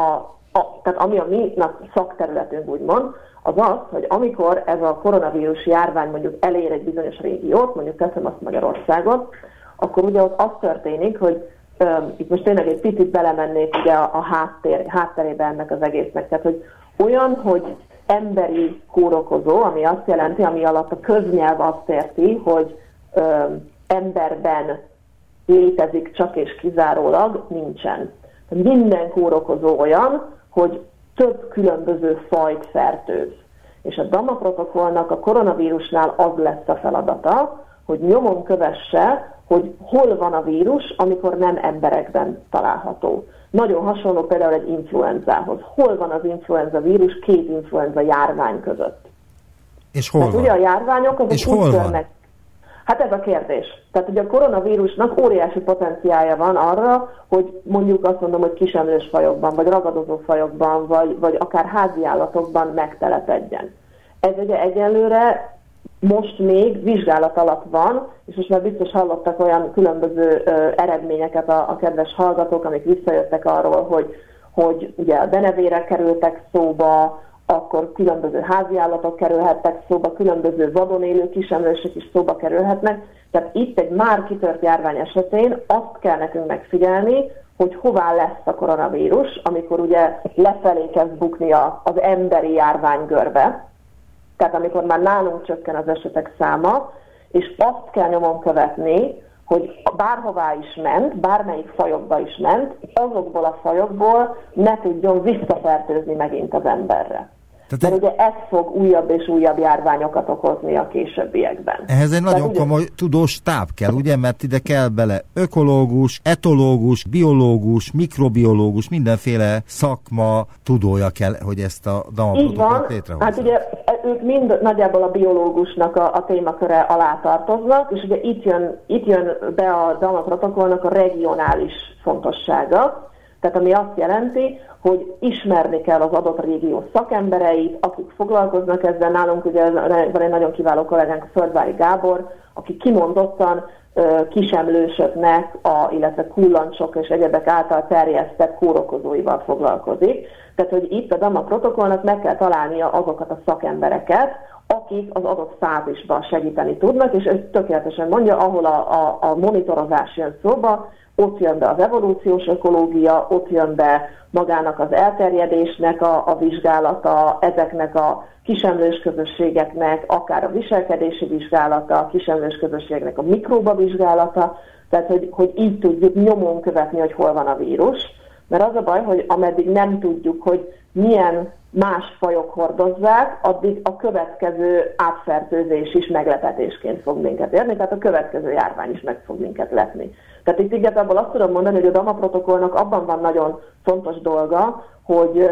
a tehát ami a mi szakterületünk úgymond, az az, hogy amikor ez a koronavírus járvány mondjuk elér egy bizonyos régiót, mondjuk teszem azt Magyarországot, akkor ugye ott az történik, hogy um, itt most tényleg egy picit belemennék ugye a, a háttér, hátterébe ennek az egésznek, tehát hogy olyan, hogy emberi kórokozó, ami azt jelenti, ami alatt a köznyelv azt érti, hogy um, emberben létezik csak és kizárólag, nincsen. Minden kórokozó olyan, hogy több különböző fajt fertőz. És a DAMA protokollnak a koronavírusnál az lesz a feladata, hogy nyomon kövesse, hogy hol van a vírus, amikor nem emberekben található. Nagyon hasonló például egy influenzához. Hol van az influenza vírus két influenza járvány között? És hol Mert van? ugye a járványok azok És hol van? Hát ez a kérdés. Tehát ugye a koronavírusnak óriási potenciája van arra, hogy mondjuk azt mondom, hogy kisemlős fajokban, vagy ragadozó fajokban, vagy, vagy akár házi állatokban megtelepedjen. Ez ugye egyelőre most még vizsgálat alatt van, és most már biztos hallottak olyan különböző ö, eredményeket a, a kedves hallgatók, amik visszajöttek arról, hogy, hogy ugye a denevérek kerültek szóba, akkor különböző háziállatok kerülhettek szóba, különböző vadon élő kisemlősök is szóba kerülhetnek. Tehát itt egy már kitört járvány esetén azt kell nekünk megfigyelni, hogy hová lesz a koronavírus, amikor ugye lefelé kezd bukni az emberi járvány görbe, tehát amikor már nálunk csökken az esetek száma, és azt kell nyomon követni, hogy bárhová is ment, bármelyik fajokba is ment, azokból a fajokból ne tudjon visszafertőzni megint az emberre. Tehát Mert ugye ez fog újabb és újabb járványokat okozni a későbbiekben. Ehhez egy nagyon ugye... komoly tudós táb kell, ugye? Mert ide kell bele ökológus, etológus, biológus, mikrobiológus, mindenféle szakma tudója kell, hogy ezt a damaprotokollt létrehozza. Hát ugye ők mind nagyjából a biológusnak a, a témaköre alá tartoznak, és ugye itt jön, itt jön be a damaprotokollnak a regionális fontossága, tehát ami azt jelenti, hogy ismerni kell az adott régió szakembereit, akik foglalkoznak ezzel. Nálunk ugye van egy nagyon kiváló kollégánk, Földvári Gábor, aki kimondottan kisemlősöknek, a, illetve kullancsok és egyebek által terjesztett kórokozóival foglalkozik. Tehát, hogy itt a DAMA protokollnak meg kell találnia azokat a szakembereket, akik az adott fázisban segíteni tudnak, és ő tökéletesen mondja, ahol a, a, a monitorozás jön szóba, ott jön be az evolúciós ökológia, ott jön be magának az elterjedésnek a, a vizsgálata, ezeknek a kisemlős közösségeknek, akár a viselkedési vizsgálata, a kisemlős közösségeknek a mikróba vizsgálata, tehát hogy, hogy így tudjuk nyomon követni, hogy hol van a vírus. Mert az a baj, hogy ameddig nem tudjuk, hogy milyen más fajok hordozzák, addig a következő átfertőzés is meglepetésként fog minket érni, tehát a következő járvány is meg fog minket lepni. Tehát itt igazából azt tudom mondani, hogy a DAMA protokollnak abban van nagyon fontos dolga, hogy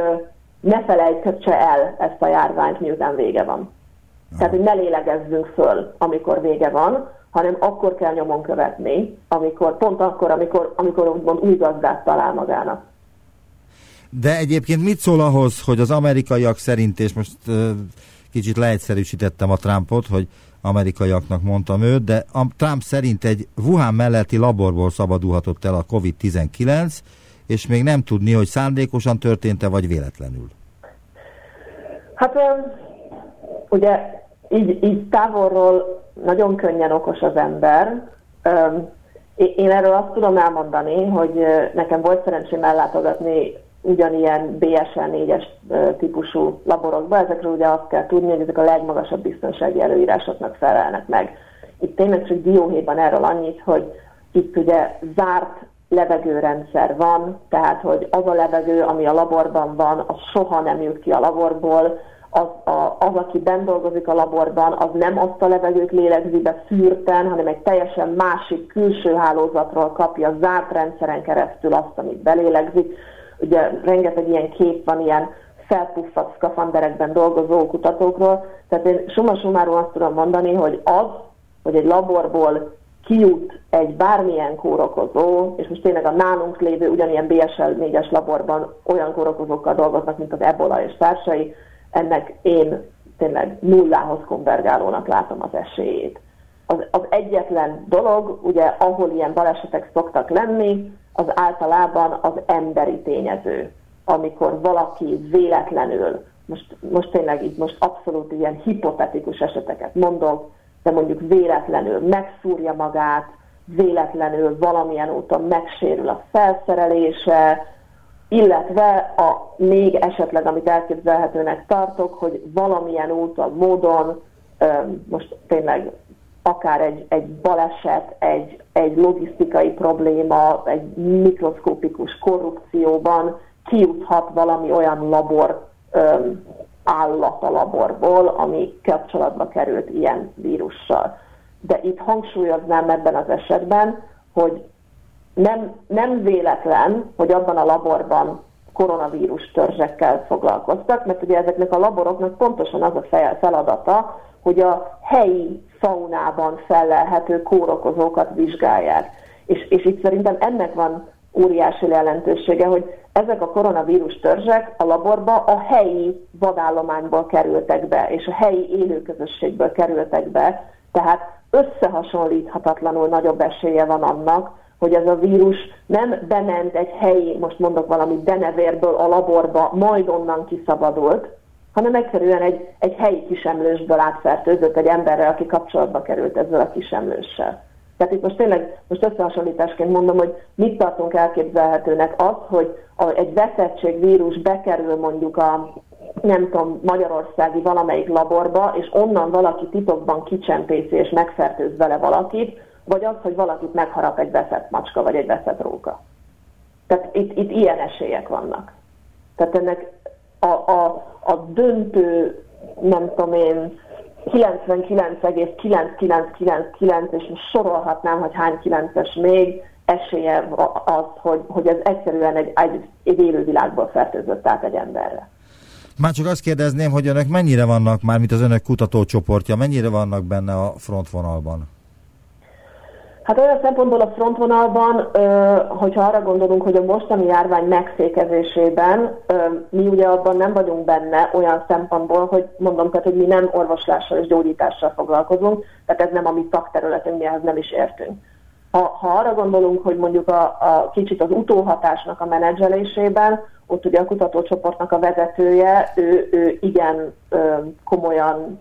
ne felejtse el ezt a járványt, miután vége van. Tehát, hogy ne lélegezzünk föl, amikor vége van, hanem akkor kell nyomon követni, amikor, pont akkor, amikor, amikor úgymond új gazdát talál magának. De egyébként mit szól ahhoz, hogy az amerikaiak szerint, és most uh, kicsit leegyszerűsítettem a Trumpot, hogy amerikaiaknak mondtam őt, de a Trump szerint egy Wuhan melletti laborból szabadulhatott el a COVID-19, és még nem tudni, hogy szándékosan történt-e, vagy véletlenül. Hát ugye így, így távolról nagyon könnyen okos az ember. Én erről azt tudom elmondani, hogy nekem volt szerencsém ellátogatni ugyanilyen BSL 4-es típusú laborokba. Ezekről ugye azt kell tudni, hogy ezek a legmagasabb biztonsági előírásoknak felelnek meg. Itt tényleg csak dióhéjban erről annyit, hogy itt ugye zárt levegőrendszer van, tehát hogy az a levegő, ami a laborban van, az soha nem jut ki a laborból, az, a, az, aki bent dolgozik a laborban, az nem azt a levegőt lélegzi be szűrten, hanem egy teljesen másik külső hálózatról kapja zárt rendszeren keresztül azt, amit belélegzik. Ugye rengeteg ilyen kép van ilyen felpuffadt szkafanderekben dolgozó kutatókról, tehát én summa summarum azt tudom mondani, hogy az, hogy egy laborból kijut egy bármilyen kórokozó, és most tényleg a nálunk lévő ugyanilyen BSL 4-es laborban olyan kórokozókkal dolgoznak, mint az ebola és társai, ennek én tényleg nullához konvergálónak látom az esélyét. Az, az egyetlen dolog, ugye, ahol ilyen balesetek szoktak lenni, az általában az emberi tényező. Amikor valaki véletlenül, most, most tényleg így most abszolút ilyen hipotetikus eseteket mondok, de mondjuk véletlenül megszúrja magát, véletlenül valamilyen úton megsérül a felszerelése, illetve a még esetleg, amit elképzelhetőnek tartok, hogy valamilyen úton, módon, most tényleg akár egy, egy baleset, egy, egy logisztikai probléma, egy mikroszkópikus korrupcióban kijuthat valami olyan labor állat a laborból, ami kapcsolatba került ilyen vírussal. De itt hangsúlyoznám ebben az esetben, hogy nem, nem véletlen, hogy abban a laborban koronavírus törzsekkel foglalkoztak, mert ugye ezeknek a laboroknak pontosan az a feladata, hogy a helyi faunában fellelhető kórokozókat vizsgálják. És, és itt szerintem ennek van óriási jelentősége, hogy ezek a koronavírus törzsek a laborba a helyi vadállományból kerültek be, és a helyi élőközösségből kerültek be, tehát összehasonlíthatatlanul nagyobb esélye van annak, hogy ez a vírus nem bement egy helyi, most mondok valamit, denevérből a laborba, majd onnan kiszabadult, hanem egyszerűen egy, egy helyi kisemlősből átfertőzött egy emberrel, aki kapcsolatba került ezzel a kisemlőssel. Tehát itt most tényleg, most összehasonlításként mondom, hogy mit tartunk elképzelhetőnek az, hogy a, egy veszettségvírus bekerül mondjuk a nem tudom, magyarországi valamelyik laborba, és onnan valaki titokban kicsempészi és megfertőz vele valakit, vagy az, hogy valakit megharap egy veszett macska, vagy egy veszett róka. Tehát itt, itt ilyen esélyek vannak. Tehát ennek a, a, a döntő, nem tudom én, 99,9999, és most sorolhatnám, hogy hány 9-es még, esélye az, hogy, hogy ez egyszerűen egy, egy, egy élővilágból fertőzött át egy emberre. Már csak azt kérdezném, hogy önök mennyire vannak már, mint az önök kutatócsoportja, mennyire vannak benne a frontvonalban? Hát olyan szempontból a frontvonalban, hogyha arra gondolunk, hogy a mostani járvány megszékezésében mi ugye abban nem vagyunk benne olyan szempontból, hogy mondom, tehát, hogy mi nem orvoslással és gyógyítással foglalkozunk, tehát ez nem a mi szakterületünk, mi ehhez nem is értünk. Ha, ha arra gondolunk, hogy mondjuk a, a kicsit az utóhatásnak a menedzselésében, ott ugye a kutatócsoportnak a vezetője, ő, ő igen komolyan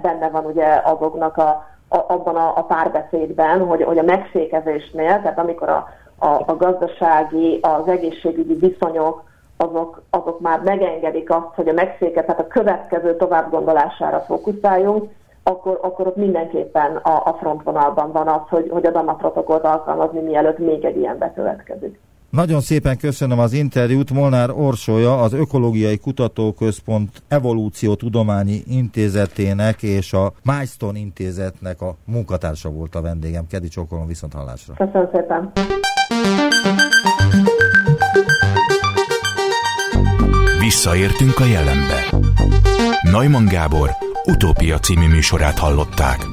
benne van ugye azoknak a abban a, a párbeszédben, hogy, hogy a megfékezésnél, tehát amikor a, a, a gazdasági, az egészségügyi viszonyok, azok, azok már megengedik azt, hogy a megszéket, tehát a következő továbbgondolására fókuszáljunk, akkor, akkor ott mindenképpen a, a frontvonalban van az, hogy, hogy a DAMA protokollt alkalmazni, mielőtt még egy ilyen bekövetkezik. Nagyon szépen köszönöm az interjút. Molnár Orsója, az Ökológiai Kutatóközpont Evolúció Tudományi Intézetének és a Milestone Intézetnek a munkatársa volt a vendégem. Kedi Csokolom, viszont hallásra. Köszönöm szépen. Visszaértünk a jelenbe. Neumann Gábor utópia című műsorát hallották.